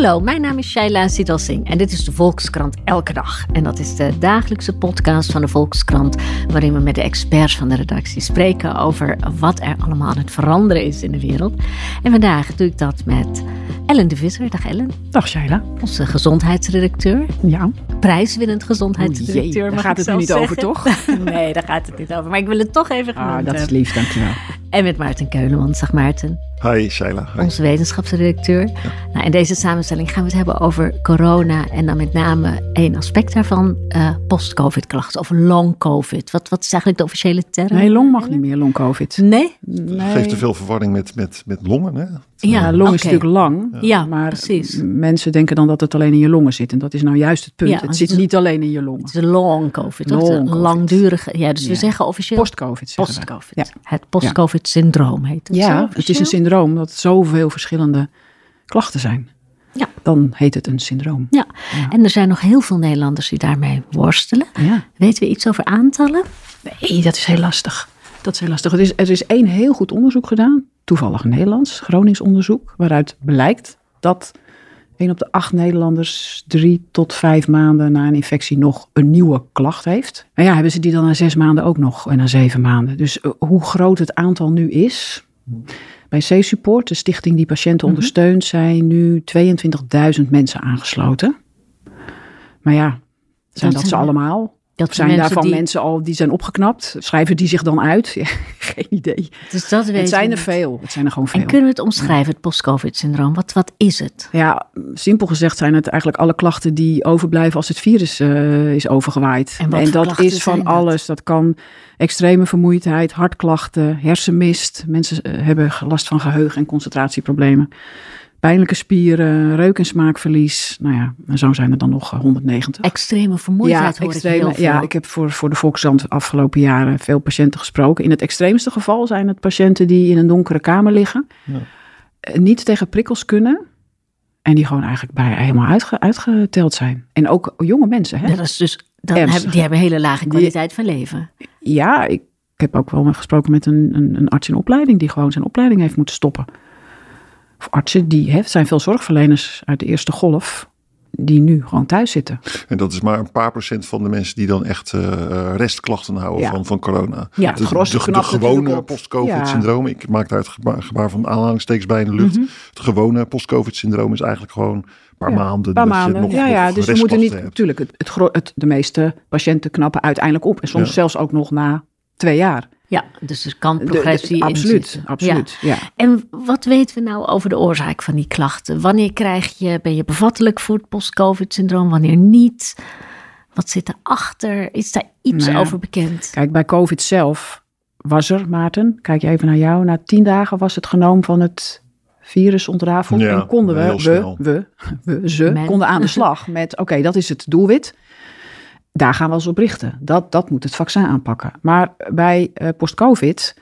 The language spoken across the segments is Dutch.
Hallo, mijn naam is Shaila Sital Singh en dit is de Volkskrant Elke Dag. En dat is de dagelijkse podcast van de Volkskrant, waarin we met de experts van de redactie spreken over wat er allemaal aan het veranderen is in de wereld. En vandaag doe ik dat met Ellen de Visser. Dag Ellen. Dag Shaila. Onze gezondheidsredacteur. Ja. Prijswinnend gezondheidsredacteur. daar gaat het nu niet over, toch? nee, daar gaat het niet over. Maar ik wil het toch even genoemd Ah, dat is hebben. lief, dankjewel. En met Maarten Keulemans. Dag Maarten. Hi Sheila. Hi. onze wetenschapsredacteur. Nou, in deze samenstelling gaan we het hebben over corona en dan met name één aspect daarvan, eh, post-covid-klachten of long-covid. Wat, wat is eigenlijk de officiële term? Nee, long mag niet meer, long covid. Nee? Nee. Geeft te veel verwarring met, met, met longen. Hè? Ja, long is natuurlijk lang, Ja, maar precies. mensen denken dan dat het alleen in je longen zit. En dat is nou juist het punt. Ja, het zit het niet alleen in je longen. Het is een long-covid, toch? Long Een covid. langdurige, ja, dus we zeggen officieel Post-covid zeggen we. post-covid. Ja. Het post-covid-syndroom heet het zo Ja, het is een syndroom dat zoveel verschillende klachten zijn. Ja. Dan heet het een syndroom. Ja, en er zijn nog heel veel Nederlanders die daarmee worstelen. Ja. Weten we iets over aantallen? Nee, dat is heel lastig. Dat is heel lastig. Er is, er is één heel goed onderzoek gedaan, toevallig Nederlands, Gronings onderzoek, waaruit blijkt dat één op de acht Nederlanders drie tot vijf maanden na een infectie nog een nieuwe klacht heeft. Maar ja, hebben ze die dan na zes maanden ook nog en na zeven maanden. Dus eh, hoe groot het aantal nu is. Bij C-Support, de stichting die patiënten ondersteunt, zijn nu 22.000 mensen aangesloten. Maar ja, zijn Dat dat, ze allemaal? Dat Zijn mensen daarvan die- mensen al die zijn opgeknapt? Schrijven die zich dan uit? Ja, geen idee. Dus dat weten Het zijn er veel. Het zijn er gewoon veel. En kunnen we het omschrijven, het post-covid-syndroom? Wat, wat is het? Ja, simpel gezegd zijn het eigenlijk alle klachten die overblijven als het virus eh, is overgewaaid. En dat is van zijn dat? alles. Dat kan extreme vermoeidheid, hartklachten, hersenmist. Mensen eh, hebben last van geheugen- en concentratieproblemen. Pijnlijke spieren, reuk- en smaakverlies. Nou ja, en zo zijn er dan nog eh, 190. Extreme vermoeidheid hoor ik heel veel. ja, ik heb voor, voor de Volkskrant de afgelopen jaren veel patiënten gesproken. In het extreemste geval zijn het patiënten die in een donkere kamer liggen. eh, Niet tegen prikkels kunnen. En die gewoon eigenlijk bij helemaal uitge, uitgeteld zijn. En ook jonge mensen. Hè? Dat is dus, dan hebben, die hebben een hele lage kwaliteit van leven. Ja, ik, ik heb ook wel gesproken met een, een, een arts in opleiding. Die gewoon zijn opleiding heeft moeten stoppen. Of artsen, die hè, zijn veel zorgverleners uit de eerste golf. Die nu gewoon thuis zitten. En dat is maar een paar procent van de mensen die dan echt eh, eh, restklachten houden Ja. van, van corona. Ja, de, het gros de, de, knapt gewone post-covid-syndroom. Ik maak daar het gebaar, gebaar van aanhalingstekens bij in de lucht. Het gewone post-covid-syndroom is eigenlijk gewoon een paar Ja, maanden. Paar dat je nog- ja, ja, nog dus we moeten niet. hebt. Natuurlijk, het, het, de meeste patiënten knappen uiteindelijk op. En soms zelfs ook nog na twee jaar. Ja, dus er kan De- de- progressie in absoluut, zitten. absoluut. Ja. En wat weten we nou over de oorzaak van die klachten? Wanneer krijg je, ben je bevattelijk voor het post-covid-syndroom, wanneer niet? Wat zit erachter? Is daar iets Nou ja. over bekend? Kijk, bij COVID zelf was er, Maarten, kijk je even naar jou. Na tien dagen was het genoom van het virus ontrafeld. Ja, en konden we, we, we, we, ze, Men. konden aan de slag met, oké, dat is het doelwit. Daar gaan we ons op richten. Dat, dat moet het vaccin aanpakken. Maar bij eh, post-COVID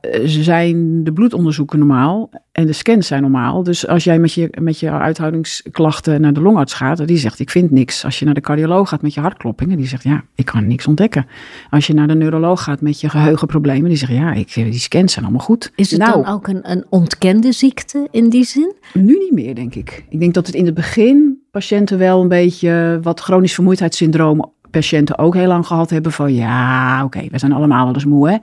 eh, zijn de bloedonderzoeken normaal en de scans zijn normaal. Dus als jij met je, met je uithoudingsklachten naar de longarts gaat, die zegt ik vind niks. Als je naar de cardioloog gaat met je hartkloppingen, die zegt ja, ik kan niks ontdekken. Als je naar de neuroloog gaat met je geheugenproblemen, die zegt ja, ik, die scans zijn allemaal goed. Is het nou, dan ook een, een ontkende ziekte in die zin? nu niet meer, denk ik. Ik denk dat het in het begin patiënten wel een beetje wat chronisch vermoeidheidssyndroom patiënten ook heel lang gehad hebben van ja, oké, we zijn allemaal wel eens moe hè.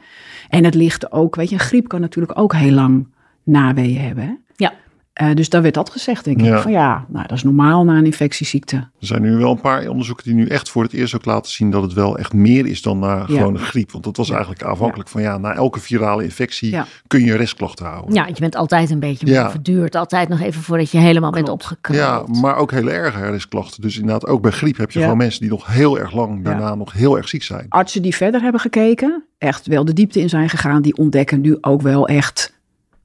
En het ligt ook, weet je, een griep kan natuurlijk ook heel lang naweeën hebben Eh, dus daar werd dat gezegd, denk ik. Ja. Van ja, nou, dat is normaal na een infectieziekte. Er zijn nu wel een paar onderzoeken die nu echt voor het eerst ook laten zien dat het wel echt meer is dan na gewoon een griep. Want dat was eigenlijk afhankelijk van ja, na elke virale infectie Ja. kun je restklachten houden. Ja, je bent altijd een beetje duurt altijd nog even voordat je helemaal bent Klopt. opgeknapt. Ja, maar ook hele erge restklachten. Dus inderdaad, ook bij griep heb je Ja. gewoon mensen die nog heel erg lang daarna nog heel erg ziek zijn. Artsen die verder hebben gekeken, echt wel de diepte in zijn gegaan, die ontdekken nu ook wel echt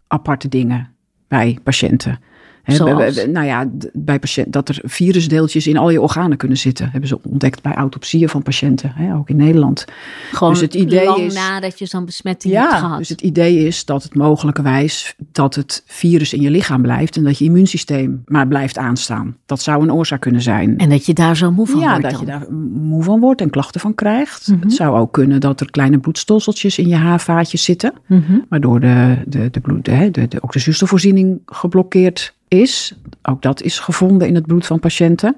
aparte dingen bij patiënten. Zoals? Nou ja, bij patiënt, dat er virusdeeltjes in al je organen kunnen zitten. Hebben ze ontdekt bij autopsieën van patiënten, hè, ook in Nederland. Gewoon dus het idee lang is, nadat je zo'n besmetting hebt ja, gehad. dus het idee is dat het mogelijkerwijs dat het virus in je lichaam blijft en dat je immuunsysteem maar blijft aanstaan. Dat zou een oorzaak kunnen zijn. En dat je daar zo moe van ja, wordt dat dan. je daar moe van wordt en klachten van krijgt. Mhm. Het zou ook kunnen dat er kleine bloedstolseltjes in je haarvaatjes zitten, Mhm. waardoor de, de, de bloed, de, de, de, ook de zuurstofvoorziening geblokkeerd is. Ook dat is gevonden in het bloed van patiënten.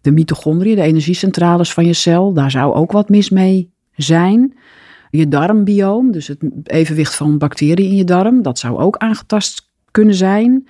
De mitochondriën, de energiecentrales van je cel, daar zou ook wat mis mee zijn. Je darmbioom, dus het evenwicht van bacteriën in je darm, dat zou ook aangetast kunnen zijn.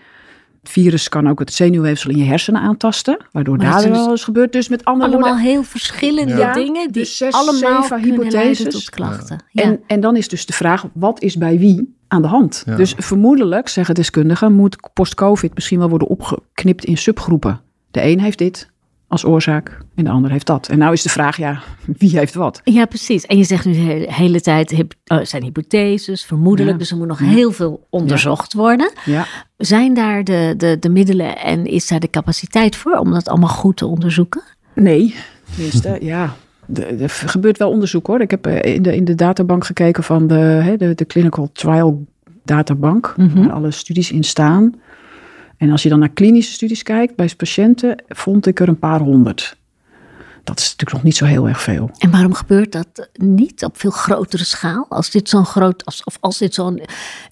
Het virus kan ook het zenuwweefsel in je hersenen aantasten, waardoor Maar daar wel eens gebeurt. Dus met andere Allemaal woorden, heel verschillende Ja, dingen die dus zes, allemaal zeven kunnen leiden hypotheses. tot klachten. Ja. En, en dan is dus de vraag, wat is bij wie aan de hand? Ja. Dus vermoedelijk, zeggen deskundigen, moet post-covid misschien wel worden opgeknipt in subgroepen. De een heeft dit als oorzaak en de ander heeft dat. En nou is de vraag, ja, wie heeft wat? Ja, precies. En je zegt nu de hele, hele tijd, hyp- eh, zijn hypotheses, vermoedelijk, Ja. dus er moet nog heel veel onderzocht worden. Ja, Zijn daar de, de, de middelen en is daar de capaciteit voor om dat allemaal goed te onderzoeken? nee, tenminste, ja. Er er gebeurt wel onderzoek hoor. Ik heb eh, in de, in de databank gekeken van de, hè, de, de Clinical Trial Databank, Mhm. waar alle studies in staan. En als je dan naar klinische studies kijkt bij patiënten, vond ik er een paar honderd. Dat is natuurlijk nog niet zo heel erg veel. En waarom gebeurt dat niet op veel grotere schaal? Als dit zo'n groot, als, of als dit zo'n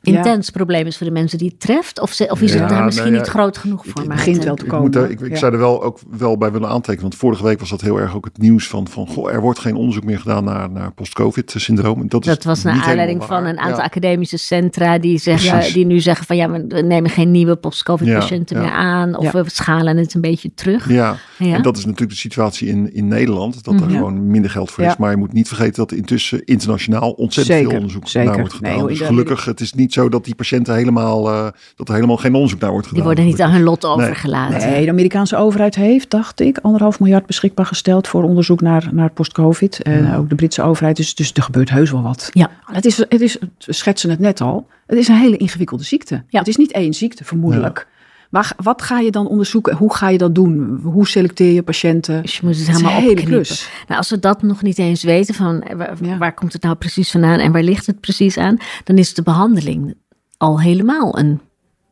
intens probleem is voor de mensen die het treft? Of, ze- of is Ja, het daar misschien nou ja, niet groot genoeg voor? het begint wel te Ik, komen. moet daar, ik, ik Ja. zou er wel ook wel bij willen aantekenen. Want vorige week was dat heel erg ook het nieuws van, van goh, er wordt geen onderzoek meer gedaan naar, naar post-covid-syndroom. Dat, is Dat was naar aanleiding van een aantal Ja. academische centra die, zeggen, Precies. die nu zeggen van ja, we nemen geen nieuwe post-covid-patiënten Ja, ja. meer aan. Of Ja. we schalen het een beetje terug. Ja, Ja. en dat is natuurlijk de situatie in, in Nederland. Dat er Mhm. gewoon minder geld voor Ja. is. Maar je moet niet vergeten dat er intussen internationaal ontzettend Zeker, veel onderzoek zeker. naar wordt gedaan. Nee, in dus gelukkig, het is niet zo dat die patiënten helemaal, eh, dat er helemaal geen onderzoek naar wordt gedaan. Die worden niet aan hun lot overgelaten. Nee, de Amerikaanse overheid heeft, dacht ik, anderhalf miljard beschikbaar gesteld voor onderzoek naar, naar post-covid. En ook de Britse overheid. Dus, dus er gebeurt heus wel wat. Ja. Het is, het is, we schetsen het net al, het is een hele ingewikkelde ziekte. Ja. Het is niet één ziekte, vermoedelijk. Waar, wat ga je dan onderzoeken? Hoe ga je dat doen? Hoe selecteer je patiënten? Dus je moet het helemaal hele opknippen. klus. Nou, als we dat nog niet eens weten, van eh, waar, Ja. waar komt het nou precies vandaan en waar ligt het precies aan, dan is de behandeling al helemaal een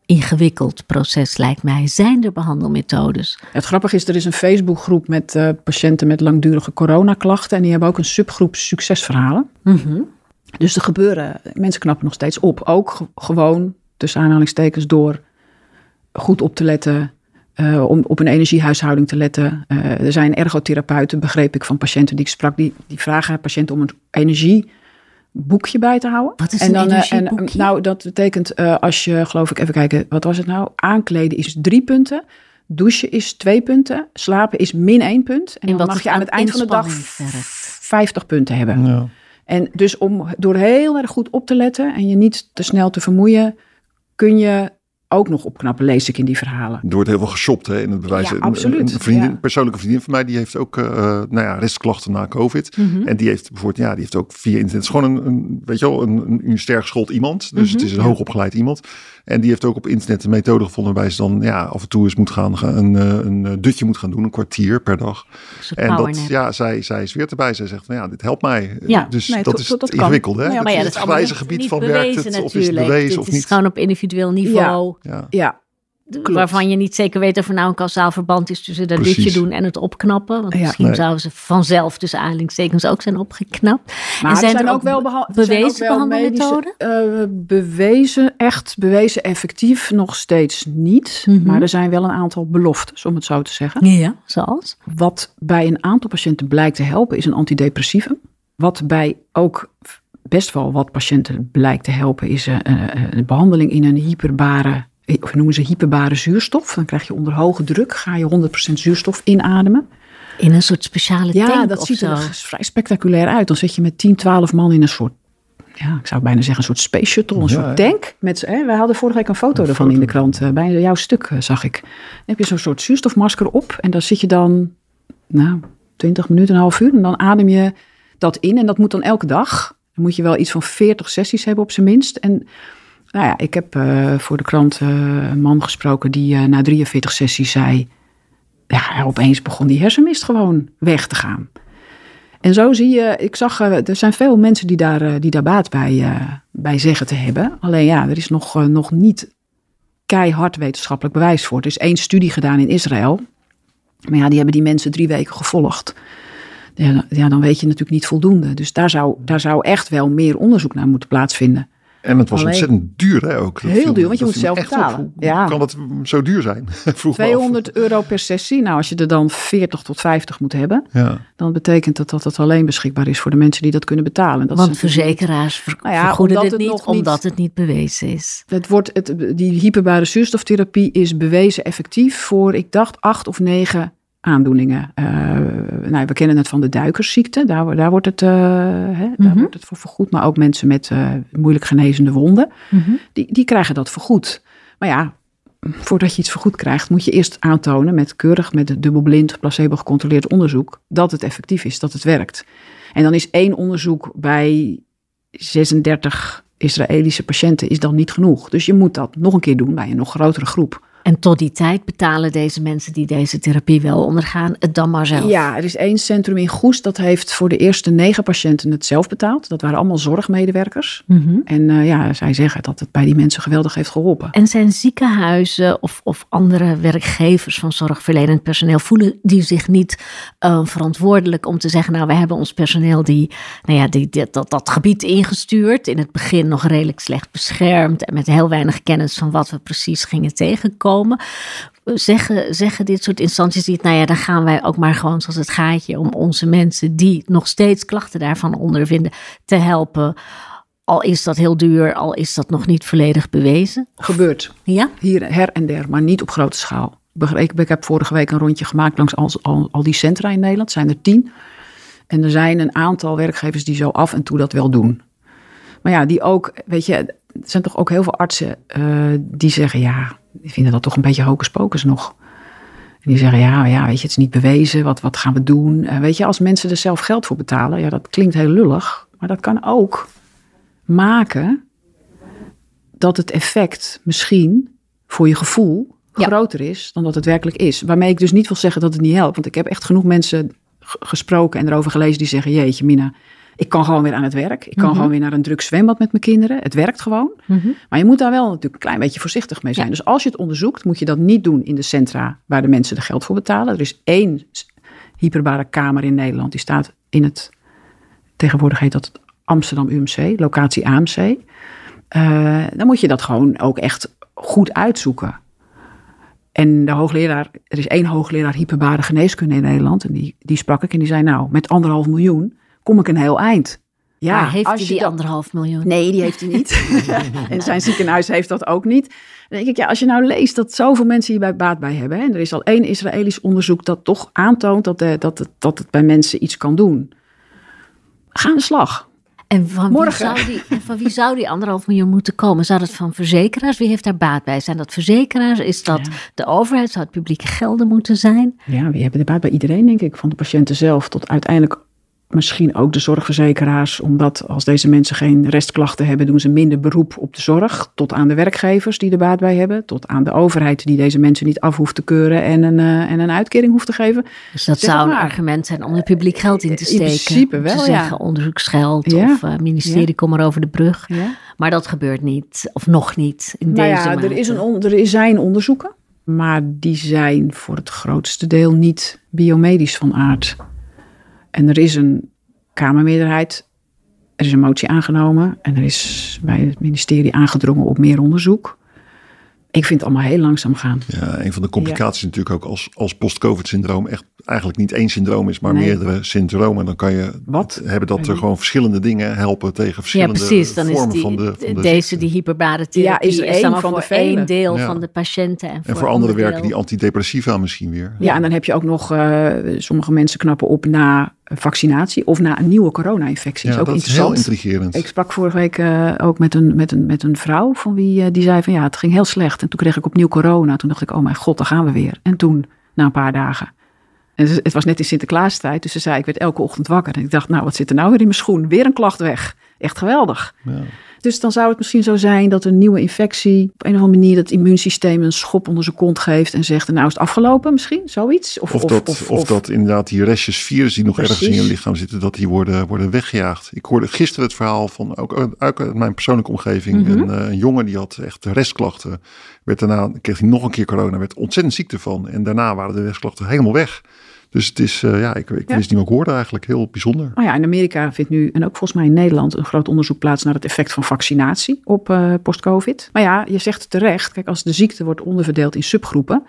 ingewikkeld proces, lijkt mij. Zijn er behandelmethodes? Het grappige is, er is een Facebookgroep met eh, patiënten met langdurige coronaklachten. En die hebben ook een subgroep succesverhalen. Mhm. Dus er gebeuren, mensen knappen nog steeds op. Ook ge- gewoon, tussen aanhalingstekens, door goed op te letten, eh, om op een energiehuishouding te letten. Eh, er zijn ergotherapeuten, begreep ik van patiënten die ik sprak, die, die vragen aan patiënten om een energieboekje bij te houden. Wat is en een dan, eh, energieboekje? En, nou, dat betekent eh, als je, geloof ik, even kijken, wat was het nou? Aankleden is drie punten. Douchen is twee punten. Slapen is min één punt. En, En dan wat mag je aan het eind van de dag. 50 punten hebben. Ja. En dus om door heel erg goed op te letten en je niet te snel te vermoeien, kun je ook nog opknappen, lees ik in die verhalen. Er wordt heel veel geshopt hè, in het bewijs. Ja, absoluut. Een, een vriendin, Ja. persoonlijke vriendin van mij, die heeft ook eh, nou ja, restklachten na COVID. Mhm. En die heeft bijvoorbeeld, ja, die heeft ook via internet. Het is gewoon een, een weet je wel, een, een, een sterk geschoold iemand. Dus Mhm. het is een hoogopgeleid iemand. En die heeft ook op internet een methode gevonden waarbij ze dan ja, af en toe eens moet gaan, gaan- een, eh, een eh, dutje moet gaan doen, een kwartier per dag. En dat, ja, zij, zij zweert erbij. Zij zegt van ja, dit helpt mij. Ja. Dus Nee, dat is dat het ingewikkelde. Hè? Nou ja, Maar ja, het dat is allemaal grijze gebied van werkt het of is het bewezen Dit of is niet. gewoon op individueel niveau. Ja. Ja, Waarvan je niet zeker weet of er nou een kausaal verband is tussen dat Precies. dutje doen en het opknappen. Want Ja. misschien Nee. zouden ze vanzelf tussen aanhalingstekens ook zijn opgeknapt. maar en er zijn, ook wel beha- er zijn ook bewezen wel behandelmethoden? medische, eh, bewezen, echt bewezen effectief nog steeds niet. Mhm. Maar er zijn wel een aantal beloftes, om het zo te zeggen. Ja, zoals? Wat bij een aantal patiënten blijkt te helpen, is een antidepressivum. Wat bij ook best wel wat patiënten blijkt te helpen, is eh, eh, een behandeling in een hyperbare, eh, of noemen ze hyperbare zuurstof. Dan krijg je onder hoge druk, ga je 100% zuurstof inademen. In een soort speciale Ja, tank dat of ziet zo. er vrij spectaculair uit. Dan zit je met 10, 12 man in een soort, ja, ik zou bijna zeggen een soort space shuttle, een Ja, soort ja. tank. Met, hè, wij hadden vorige week een foto Een ervan in de krant, eh, bij jouw stuk eh, zag ik. Dan heb je zo'n soort zuurstofmasker op en dan zit je dan, nou, 20 minuten, een half uur. En dan adem je dat in en dat moet dan elke dag. Dan moet je wel iets van 40 sessies hebben op zijn minst. En Nou ja, ik heb uh, voor de krant uh, een man gesproken die uh, na 43 sessies zei... Ja, opeens begon die hersenmist gewoon weg te gaan. En zo zie je, ik zag, er zijn veel mensen die daar, die daar baat bij, bij zeggen te hebben. Alleen ja, er is nog, nog niet keihard wetenschappelijk bewijs voor. Er is één studie gedaan in Israël. Maar ja, die hebben die mensen drie weken gevolgd. Ja, dan weet je natuurlijk niet voldoende. Dus daar zou, daar zou echt wel meer onderzoek naar moeten plaatsvinden. En het was ontzettend duur hè, ook. heel duur, want je moet zelf betalen. ja. kan het zo duur zijn? 200 euro per sessie. Nou, als je er dan 40 tot 50 moet hebben, ja. dan betekent dat dat het alleen beschikbaar is voor de mensen die dat kunnen betalen. Dat want verzekeraars ver nou ja, vergoeden dit niet, omdat het niet bewezen is. Het wordt, het, die hyperbare zuurstoftherapie is bewezen effectief voor, ik dacht, acht of negen aandoeningen. Uh, nou, we kennen het van de duikersziekte, daar, daar, wordt, het, uh, hè, daar mhm. wordt het voor vergoed. Maar ook mensen met uh, moeilijk genezende wonden, mhm. die, die krijgen dat vergoed. Maar ja, voordat je iets vergoed krijgt, moet je eerst aantonen met keurig, met dubbelblind, placebo gecontroleerd onderzoek, dat het effectief is, dat het werkt. En dan is één onderzoek bij 36 Israëlische patiënten is dan niet genoeg. Dus je moet dat nog een keer doen bij een nog grotere groep. En tot die tijd betalen deze mensen die deze therapie wel ondergaan het dan maar zelf? Ja, er is één centrum in Goes dat heeft voor de eerste negen patiënten het zelf betaald. Dat waren allemaal zorgmedewerkers. Mhm. En uh, ja, zij zeggen dat het bij die mensen geweldig heeft geholpen. En zijn ziekenhuizen of, of andere werkgevers van zorgverlenend personeel, voelen die zich niet uh, verantwoordelijk om te zeggen, nou, we hebben ons personeel die, nou ja, die, dat, dat gebied ingestuurd. In het begin nog redelijk slecht beschermd en met heel weinig kennis van wat we precies gingen tegenkomen komen. Zeggen, zeggen dit soort instanties niet, nou ja, dan gaan wij ook maar gewoon zoals het gaatje om onze mensen die nog steeds klachten daarvan ondervinden te helpen. Al is dat heel duur, al is dat nog niet volledig bewezen. Gebeurt. Ja? Hier her en der, maar niet op grote schaal. Ik, ik heb vorige week een rondje gemaakt langs al, al, al die centra in Nederland. zijn er tien. En er zijn een aantal werkgevers die zo af en toe dat wel doen. Maar ja, die ook, weet je, er zijn toch ook heel veel artsen uh, die zeggen: ja, die vinden dat toch een beetje hocus pocus nog. En die zeggen, ja, ja, weet je, het is niet bewezen, wat, wat gaan we doen? Uh, weet je, als mensen er zelf geld voor betalen, ja, dat klinkt heel lullig, maar dat kan ook maken dat het effect misschien voor je gevoel groter is dan dat het werkelijk is. Waarmee ik dus niet wil zeggen dat het niet helpt, want ik heb echt genoeg mensen gesproken en erover gelezen die zeggen, jeetje Mina, ik kan gewoon weer aan het werk. Ik kan mhm. gewoon weer naar een druk zwembad met mijn kinderen. Het werkt gewoon. Mhm. Maar je moet daar wel natuurlijk een klein beetje voorzichtig mee zijn. Dus als je het onderzoekt, moet je dat niet doen in de centra waar de mensen er geld voor betalen. Er is één hyperbare kamer in Nederland. Die staat in het, tegenwoordig heet dat Amsterdam UMC, locatie AMC. Uh, dan moet je dat gewoon ook echt goed uitzoeken. En de hoogleraar, er is één hoogleraar hyperbare geneeskunde in Nederland. En die, die sprak ik en die zei nou, met anderhalf miljoen kom ik een heel eind. Ja, heeft hij die anderhalf miljoen? Nee, die heeft hij niet. en zijn ziekenhuis heeft dat ook niet. Dan denk ik, ja, als je nou leest dat zoveel mensen hierbij baat bij hebben. Hè, en er is al één Israëlisch onderzoek dat toch aantoont dat, de, dat, het, dat het bij mensen iets kan doen. Ga aan de slag. En van, Morgen. Wie zou die, en van wie zou die anderhalf miljoen moeten komen? Zou dat van verzekeraars? Wie heeft daar baat bij? Zijn dat verzekeraars? Is dat de overheid? Zou het publieke gelden moeten zijn? Ja, we hebben er baat bij iedereen, denk ik. Van de patiënten zelf tot uiteindelijk misschien ook de zorgverzekeraars, omdat als deze mensen geen restklachten hebben, doen ze minder beroep op de zorg. Tot aan de werkgevers die er baat bij hebben, tot aan de overheid die deze mensen niet af hoeft te keuren en een, uh, en een uitkering hoeft te geven. Dus dat zou een argument zijn om er publiek geld in te steken. In principe wel, te zeggen, ja. onderzoeksgeld of uh, ministerie ja. kom maar over de brug. Ja. Maar dat gebeurt niet, of nog niet in nou deze ja, er, is een er zijn onderzoeken, maar die zijn voor het grootste deel niet biomedisch van aard. En er is een Kamermeerderheid, er is een motie aangenomen en er is bij het ministerie aangedrongen op meer onderzoek. Ik vind het allemaal heel langzaam gaan. Ja, een van de complicaties natuurlijk ook als, als post-COVID-syndroom echt eigenlijk niet één syndroom is, maar meerdere syndromen. Dan kan je Wat? hebben dat er gewoon verschillende dingen helpen tegen verschillende ja, precies. Dan vormen is die, van de van Deze, die hyperbare therapie, ja, is, is dan van de één deel van de patiënten. En, en voor, anderen werken die antidepressiva misschien weer. Ja, en dan heb je ook nog, uh, sommige mensen knappen op na vaccinatie of na een nieuwe corona-infectie. Ja, is ook dat interessant. is heel intrigerend. Ik sprak vorige week uh, ook met een, met, een, met een vrouw van wie uh, die zei van ja, het ging heel slecht. En toen kreeg ik opnieuw corona. Toen dacht ik, oh mijn god, daar gaan we weer. En toen, na een paar dagen. En het was net in Sinterklaastijd, dus ze zei, ik werd elke ochtend wakker. En ik dacht, nou, wat zit er nou weer in mijn schoen? Weer een klacht weg. Echt geweldig. Ja. Dus dan zou het misschien zo zijn dat een nieuwe infectie op een of andere manier het immuunsysteem een schop onder zijn kont geeft en zegt: Nou is het afgelopen, misschien zoiets. Of, of, dat, of, of, dat inderdaad die restjes virus die nog ergens in je lichaam zitten, dat die worden, worden weggejaagd. Ik hoorde gisteren het verhaal van ook uit mijn persoonlijke omgeving. Mhm. een, eh, een, jongen die had echt restklachten. Werd daarna kreeg hij nog een keer corona, werd ontzettend ziek ervan. En daarna waren de restklachten helemaal weg. Dus het is, uh, ja, ik, ik wist niet meer ik hoorde eigenlijk. Heel bijzonder. Oh ja, in Amerika vindt nu, en ook volgens mij in Nederland, een groot onderzoek plaats naar het effect van vaccinatie op uh, post-COVID. Maar ja, je zegt terecht, kijk, als de ziekte wordt onderverdeeld in subgroepen,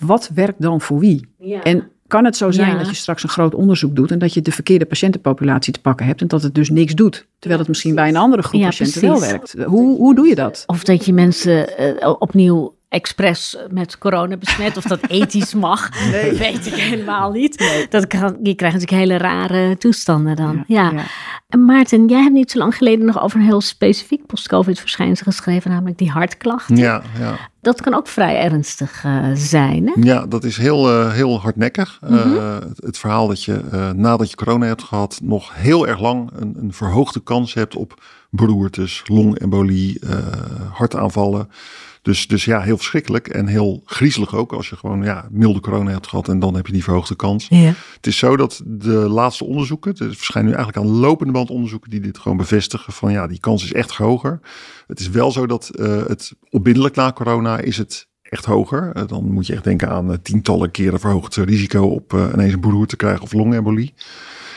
wat werkt dan voor wie? Ja. En kan het zo zijn dat je straks een groot onderzoek doet en dat je de verkeerde patiëntenpopulatie te pakken hebt en dat het dus niks doet, terwijl het misschien bij een andere groep patiënten wel werkt? Hoe, hoe doe je dat? Of dat je mensen uh, opnieuw expres met corona besmet. Of dat ethisch mag, nee. weet ik helemaal niet. Dat kan, je krijgt natuurlijk hele rare toestanden dan. Ja, En Maarten, jij hebt niet zo lang geleden nog over een heel specifiek post-covid verschijnsel geschreven, namelijk die hartklachten. Ja, ja. Dat kan ook vrij ernstig uh, zijn. Hè? Ja, dat is heel, uh, heel hardnekkig. Mm -hmm. uh, het, het, verhaal dat je nadat je corona hebt gehad, nog heel erg lang een, een verhoogde kans hebt op beroertes, longembolie, hartaanvallen. Dus, dus ja, heel verschrikkelijk en heel griezelig ook als je gewoon ja, milde corona hebt gehad en dan heb je die verhoogde kans. Ja. Het is zo dat de laatste onderzoeken, er verschijnen nu eigenlijk aan lopende band onderzoeken die dit gewoon bevestigen van ja, die kans is echt hoger. Het is wel zo dat uh, het onmiddellijk na corona is het echt hoger. Uh, dan moet je echt denken aan uh, tientallen keren verhoogd risico op ineens een beroerte te krijgen of longembolie.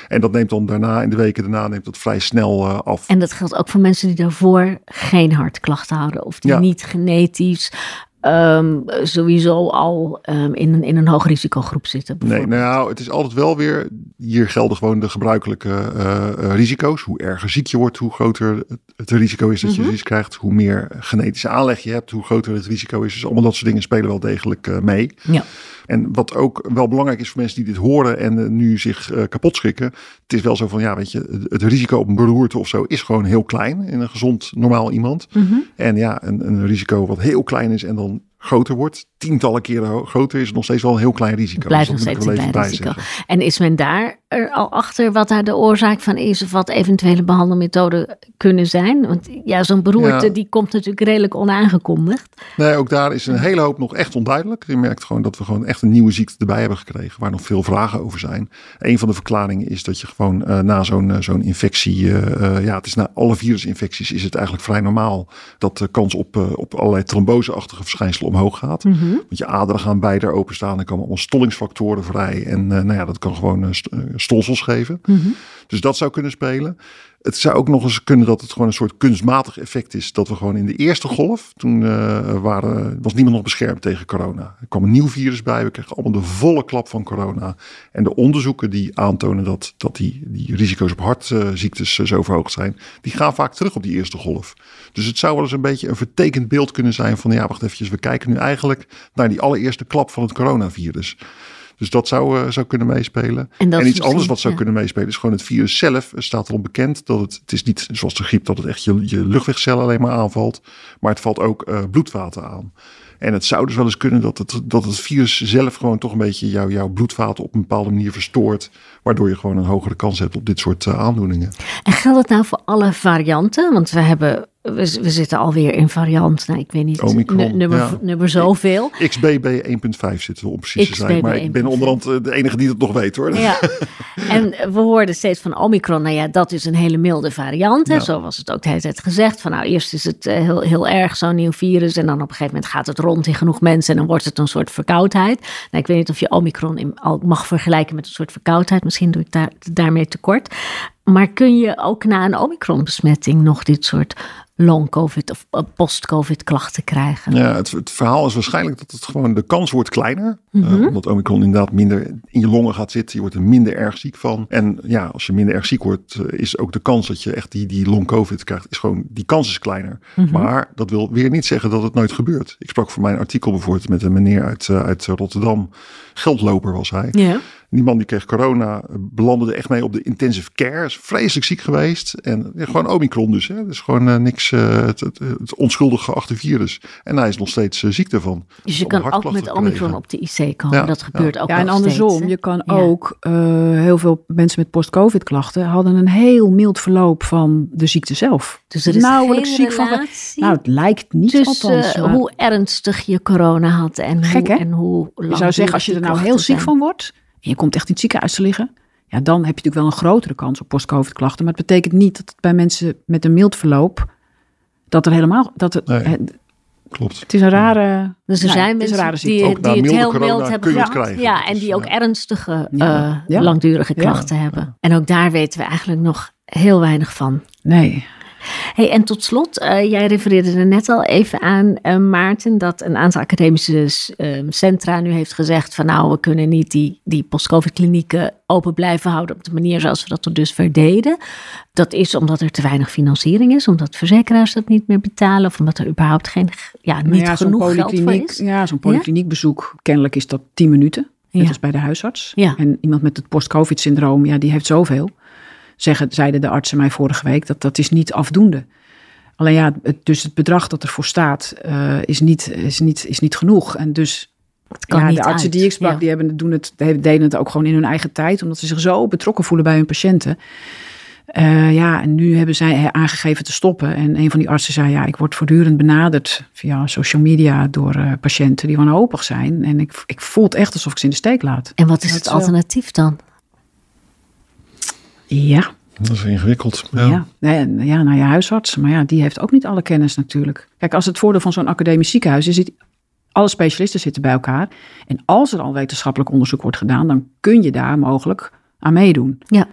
En dat neemt dan daarna, in de weken daarna, neemt dat vrij snel uh, af. En dat geldt ook voor mensen die daarvoor geen hartklachten hadden. Of die niet genetisch Um, sowieso al um, in, een, in een hoog risicogroep zitten. Nee, nou, het is altijd wel weer. Hier gelden gewoon de gebruikelijke uh, uh, risico's. Hoe erger ziek je wordt, hoe groter het, het risico is dat je mm -hmm. krijgt. Hoe meer genetische aanleg je hebt, hoe groter het risico is. Dus allemaal dat soort dingen spelen wel degelijk uh, mee. Ja. En wat ook wel belangrijk is voor mensen die dit horen en nu zich kapot schrikken. Het is wel zo van, ja, weet je, het risico op een beroerte of zo is gewoon heel klein in een gezond, normaal iemand. Mm -hmm. En ja, een, een risico wat heel klein is en dan groter wordt, tientallen keren groter, is nog steeds wel een heel klein risico. Blijft dus nog steeds een klein risico. En is men daar er al achter wat daar de oorzaak van is of wat eventuele behandelmethoden kunnen zijn? Want ja, zo'n beroerte ja. die komt natuurlijk redelijk onaangekondigd. Nee, ook daar is een hele hoop nog echt onduidelijk. Je merkt gewoon dat we gewoon echt een nieuwe ziekte erbij hebben gekregen, waar nog veel vragen over zijn. Een van de verklaringen is dat je gewoon uh, na zo'n uh, zo'n infectie, uh, ja, het is na alle virusinfecties is het eigenlijk vrij normaal dat de kans op, op allerlei tromboseachtige verschijnselen omhoog gaat. Mm -hmm. Want je aderen gaan beide openstaan. Er komen allemaal stollingsfactoren vrij. En nou ja, dat kan gewoon stolsels geven. Mm -hmm. Dus dat zou kunnen spelen. Het zou ook nog eens kunnen dat het gewoon een soort kunstmatig effect is. Dat we gewoon in de eerste golf, toen uh, waren, was niemand nog beschermd tegen corona. Er kwam een nieuw virus bij. We kregen allemaal de volle klap van corona. En de onderzoeken die aantonen dat, dat die, die risico's op hartziektes uh, zo verhoogd zijn, die gaan vaak terug op die eerste golf. Dus het zou wel eens een beetje een vertekend beeld kunnen zijn van ja, wacht even, we kijken nu eigenlijk naar die allereerste klap van het coronavirus. Dus dat zou, uh, zou kunnen meespelen. En, en iets anders wat zou ja. kunnen meespelen is gewoon het virus zelf. Er staat erom bekend dat het, het is niet zoals de griep dat het echt je, je luchtwegcellen alleen maar aanvalt. Maar het valt ook uh, bloedvaten aan. En het zou dus wel eens kunnen dat het, dat het virus zelf gewoon toch een beetje jou, jouw bloedvaten op een bepaalde manier verstoort. Waardoor je gewoon een hogere kans hebt op dit soort uh, aandoeningen. En geldt het nou voor alle varianten? Want we hebben we, we, zitten alweer in variant, nou, ik weet niet, Omicron, nummer, ja. nummer zoveel. XBB 1.5 zitten we om precies te zijn. Maar ik ben onderhand de enige die het nog weet hoor. Ja. en we hoorden steeds van Omicron, nou ja, dat is een hele milde variant. Hè? Ja. Zo was het ook de hele tijd gezegd. Van nou, eerst is het heel, heel erg zo'n nieuw virus. En dan op een gegeven moment gaat het rond in genoeg mensen. En dan wordt het een soort verkoudheid. Nou, ik weet niet of je Omicron in, al mag vergelijken met een soort verkoudheid. Misschien doe ik daar, daarmee tekort. Maar kun je ook na een Omicron-besmetting nog dit soort long-covid of uh, post-covid klachten krijgen. Ja, het, het, verhaal is waarschijnlijk dat het gewoon de kans wordt kleiner. Mm -hmm. uh, omdat Omicron inderdaad minder in je longen gaat zitten. Je wordt er minder erg ziek van. En ja, als je minder erg ziek wordt, uh, is ook de kans dat je echt die, die long-covid krijgt, is gewoon, die kans is kleiner. Mm -hmm. Maar dat wil weer niet zeggen dat het nooit gebeurt. Ik sprak voor mijn artikel bijvoorbeeld met een meneer uit, uh, uit Rotterdam. Geldloper was hij. Yeah. Die man die kreeg corona, belandde echt mee op de intensive care. Is vreselijk ziek geweest. En ja, gewoon Omicron dus. Hè. Dus gewoon uh, niks, uh, het, het, het, onschuldig geachte virus. En hij is nog steeds uh, ziek daarvan. Dus je kan ook met Omicron op de IC Komen. Ja, dat gebeurt ook Ja, en andersom, steeds, je kan Ja. ook, eh, heel veel mensen met post-covid klachten hadden een heel mild verloop van de ziekte zelf. Dus er is nauwelijks geen ziek van. relatie Nou, het lijkt niet tussen althans. maar hoe ernstig je corona had en, Gek, hoe, hè? en hoe je zou zeggen, als je er nou heel ziek van wordt en je komt echt in het ziekenhuis te liggen, ja, dan heb je natuurlijk wel een grotere kans op post-covid klachten. Maar het betekent niet dat het bij mensen met een mild verloop, dat er helemaal, dat het, Nee. Het, Klopt. het is een rare, Dus er nou ja, zijn mensen rare die, die het heel mild hebben gehad. Ja, en Dus, die ook ja. ernstige, Ja. eh, Ja. langdurige Ja. klachten hebben. En ook daar weten we eigenlijk nog heel weinig van. nee. Hey, en tot slot, eh, jij refereerde er net al even aan, eh, Maarten, dat een aantal academische eh, centra nu heeft gezegd van nou, we kunnen niet die, die post-covid-klinieken open blijven houden op de manier zoals we dat tot dusver deden. Dat is omdat er te weinig financiering is, omdat verzekeraars dat niet meer betalen of omdat er überhaupt geen, ja, niet Nou ja, zo'n genoeg geld voor is. Ja, zo'n polykliniekbezoek, kennelijk is dat 10 minuten. Net Ja. als bij de huisarts. Ja. En iemand met het post-covid-syndroom, ja, die heeft zoveel. Zeggen, zeiden de artsen mij vorige week, dat dat is niet afdoende. Alleen ja, het, dus het bedrag dat ervoor staat, eh, is, niet, is, niet, is niet genoeg. En dus Het kan ja, niet de artsen uit. die ik sprak, Ja. die, hebben, doen het, deden het ook gewoon in hun eigen tijd. Omdat ze zich zo betrokken voelen bij hun patiënten. Eh, ja, en nu hebben zij aangegeven te stoppen. En een van die artsen zei, ja, ik word voortdurend benaderd via social media door eh, patiënten die wanhopig zijn. En ik, ik voel het echt alsof ik ze in de steek laat. En wat is Dat het alternatief dan? Ja, Dat is ingewikkeld. Ja. ja. Ja, ja, naar je huisarts. Maar ja, die heeft ook niet alle kennis natuurlijk. Kijk, als het voordeel van zo'n academisch ziekenhuis is, zit, alle specialisten zitten bij elkaar. En als er al wetenschappelijk onderzoek wordt gedaan, dan kun je daar mogelijk aan meedoen. Ja.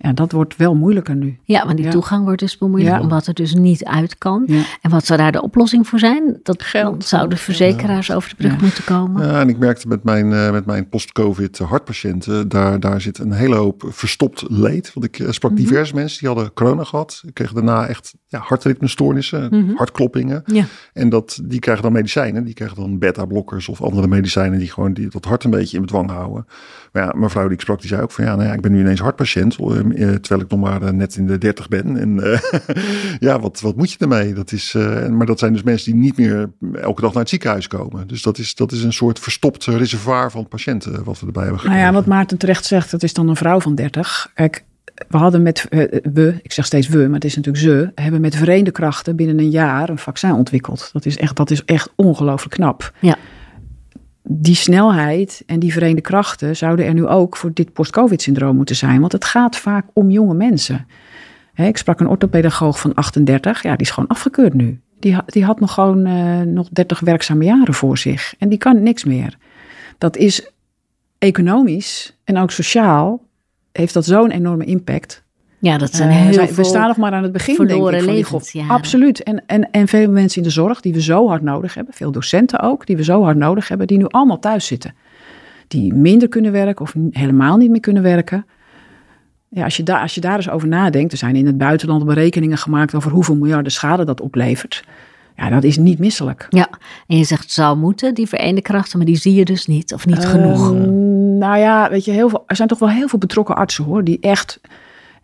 Ja, dat wordt wel moeilijker nu. Ja, maar die Ja. toegang wordt dus bemoeilijk Ja. omdat het dus niet uit kan. Ja. En wat zou daar de oplossing voor zijn? Dat Geld. zouden verzekeraars over de brug Ja. moeten komen. Ja, en ik merkte met mijn, eh, met mijn post-covid hartpatiënten, daar, daar zit een hele hoop verstopt leed. Want ik eh, sprak Mhm. diverse mensen die hadden corona gehad. Ik kreeg daarna echt ja, hartritmestoornissen, Mhm. hartkloppingen. Ja. En dat, die krijgen dan medicijnen. Die krijgen dan beta-blokkers of andere medicijnen die gewoon die, dat hart een beetje in bedwang houden. Maar ja, mevrouw die ik sprak, die zei ook van ja, nou ja, ik ben nu ineens hartpatiënt. Eh, terwijl ik nog maar eh, net in de 30 ben. En eh, ja, wat, wat moet je ermee? Dat is, eh, maar dat zijn dus mensen die niet meer elke dag naar het ziekenhuis komen. Dus dat is, dat is een soort verstopt reservoir van patiënten wat we erbij hebben Nou gekregen. ja, wat Maarten terecht zegt, dat is dan een vrouw van 30. Kijk, we hadden met, we, ik zeg steeds we, maar het is natuurlijk ze, hebben met verenigde krachten binnen een jaar een vaccin ontwikkeld. Dat is echt, dat is echt ongelooflijk knap. Ja. Die snelheid en die verenigde krachten zouden er nu ook voor dit post-covid-syndroom moeten zijn. Want het gaat vaak om jonge mensen. Ik sprak een orthopedagoog van 38, ja, die is gewoon afgekeurd nu. Die, die had nog gewoon eh, nog 30 werkzame jaren voor zich. En die kan niks meer. Dat is economisch en ook sociaal heeft dat zo'n enorme impact. Ja, dat zijn Eh, heel we staan nog maar aan het begin, denk ik. Van die levensjaren. golf. Absoluut. En, en, en veel mensen in de zorg die we zo hard nodig hebben. Veel docenten ook, die we zo hard nodig hebben. Die nu allemaal thuis zitten. Die minder kunnen werken of helemaal niet meer kunnen werken. Ja, als, je daar, als je daar eens over nadenkt. Er zijn in het buitenland berekeningen gemaakt over hoeveel miljarden schade dat oplevert. Ja, dat is niet misselijk. Ja, en je zegt zou moeten, die verenigde krachten, maar die zie je dus niet of niet genoeg. Ehm, nou ja, weet je, heel veel, er zijn toch wel heel veel betrokken artsen hoor, die echt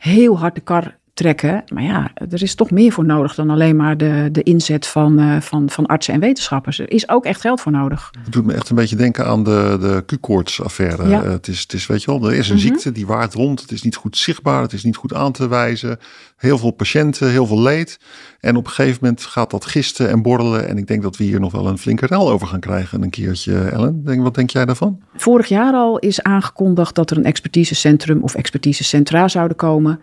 heel hard de kar trekken. Maar ja, er is toch meer voor nodig dan alleen maar de, de inzet van, eh, van, van artsen en wetenschappers. Er is ook echt geld voor nodig. Het doet me echt een beetje denken aan de, de Q-koorts-affaire. Ja. Eh, het, is, het is, weet je wel, er is een ziekte die waart rond. Het is niet goed zichtbaar, het is niet goed aan te wijzen. Heel veel patiënten, heel veel leed. En op een gegeven moment gaat dat gisten en borrelen. En ik denk dat we hier nog wel een flinke rel over gaan krijgen een keertje, Ellen. Denk, wat denk jij daarvan? Vorig jaar al is aangekondigd dat er een expertisecentrum of expertisecentra zouden komen.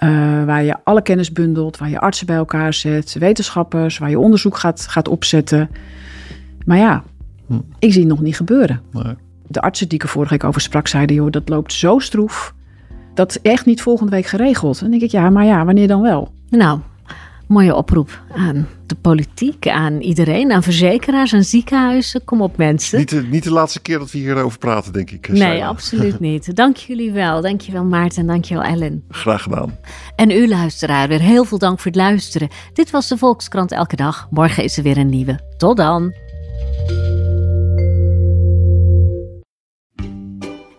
Eh, waar je alle kennis bundelt, waar je artsen bij elkaar zet, wetenschappers, waar je onderzoek gaat, gaat opzetten. Maar ja, Hm. ik zie het nog niet gebeuren. Nee. de artsen die ik er vorige week over sprak, zeiden: joh, dat loopt zo stroef. Dat is echt niet volgende week geregeld. En dan denk ik, ja, maar ja, wanneer dan wel? Nou, mooie oproep aan de politiek, aan iedereen, aan verzekeraars, aan ziekenhuizen. Kom op mensen. Niet, de, niet de laatste keer dat we hierover praten, denk ik. Nee, Sheila. absoluut niet. Dank jullie wel. Dank je wel Maarten en dank je wel Ellen. Graag gedaan. En u luisteraar, weer heel veel dank voor het luisteren. Dit was de Volkskrant Elke Dag. Morgen is er weer een nieuwe. Tot dan.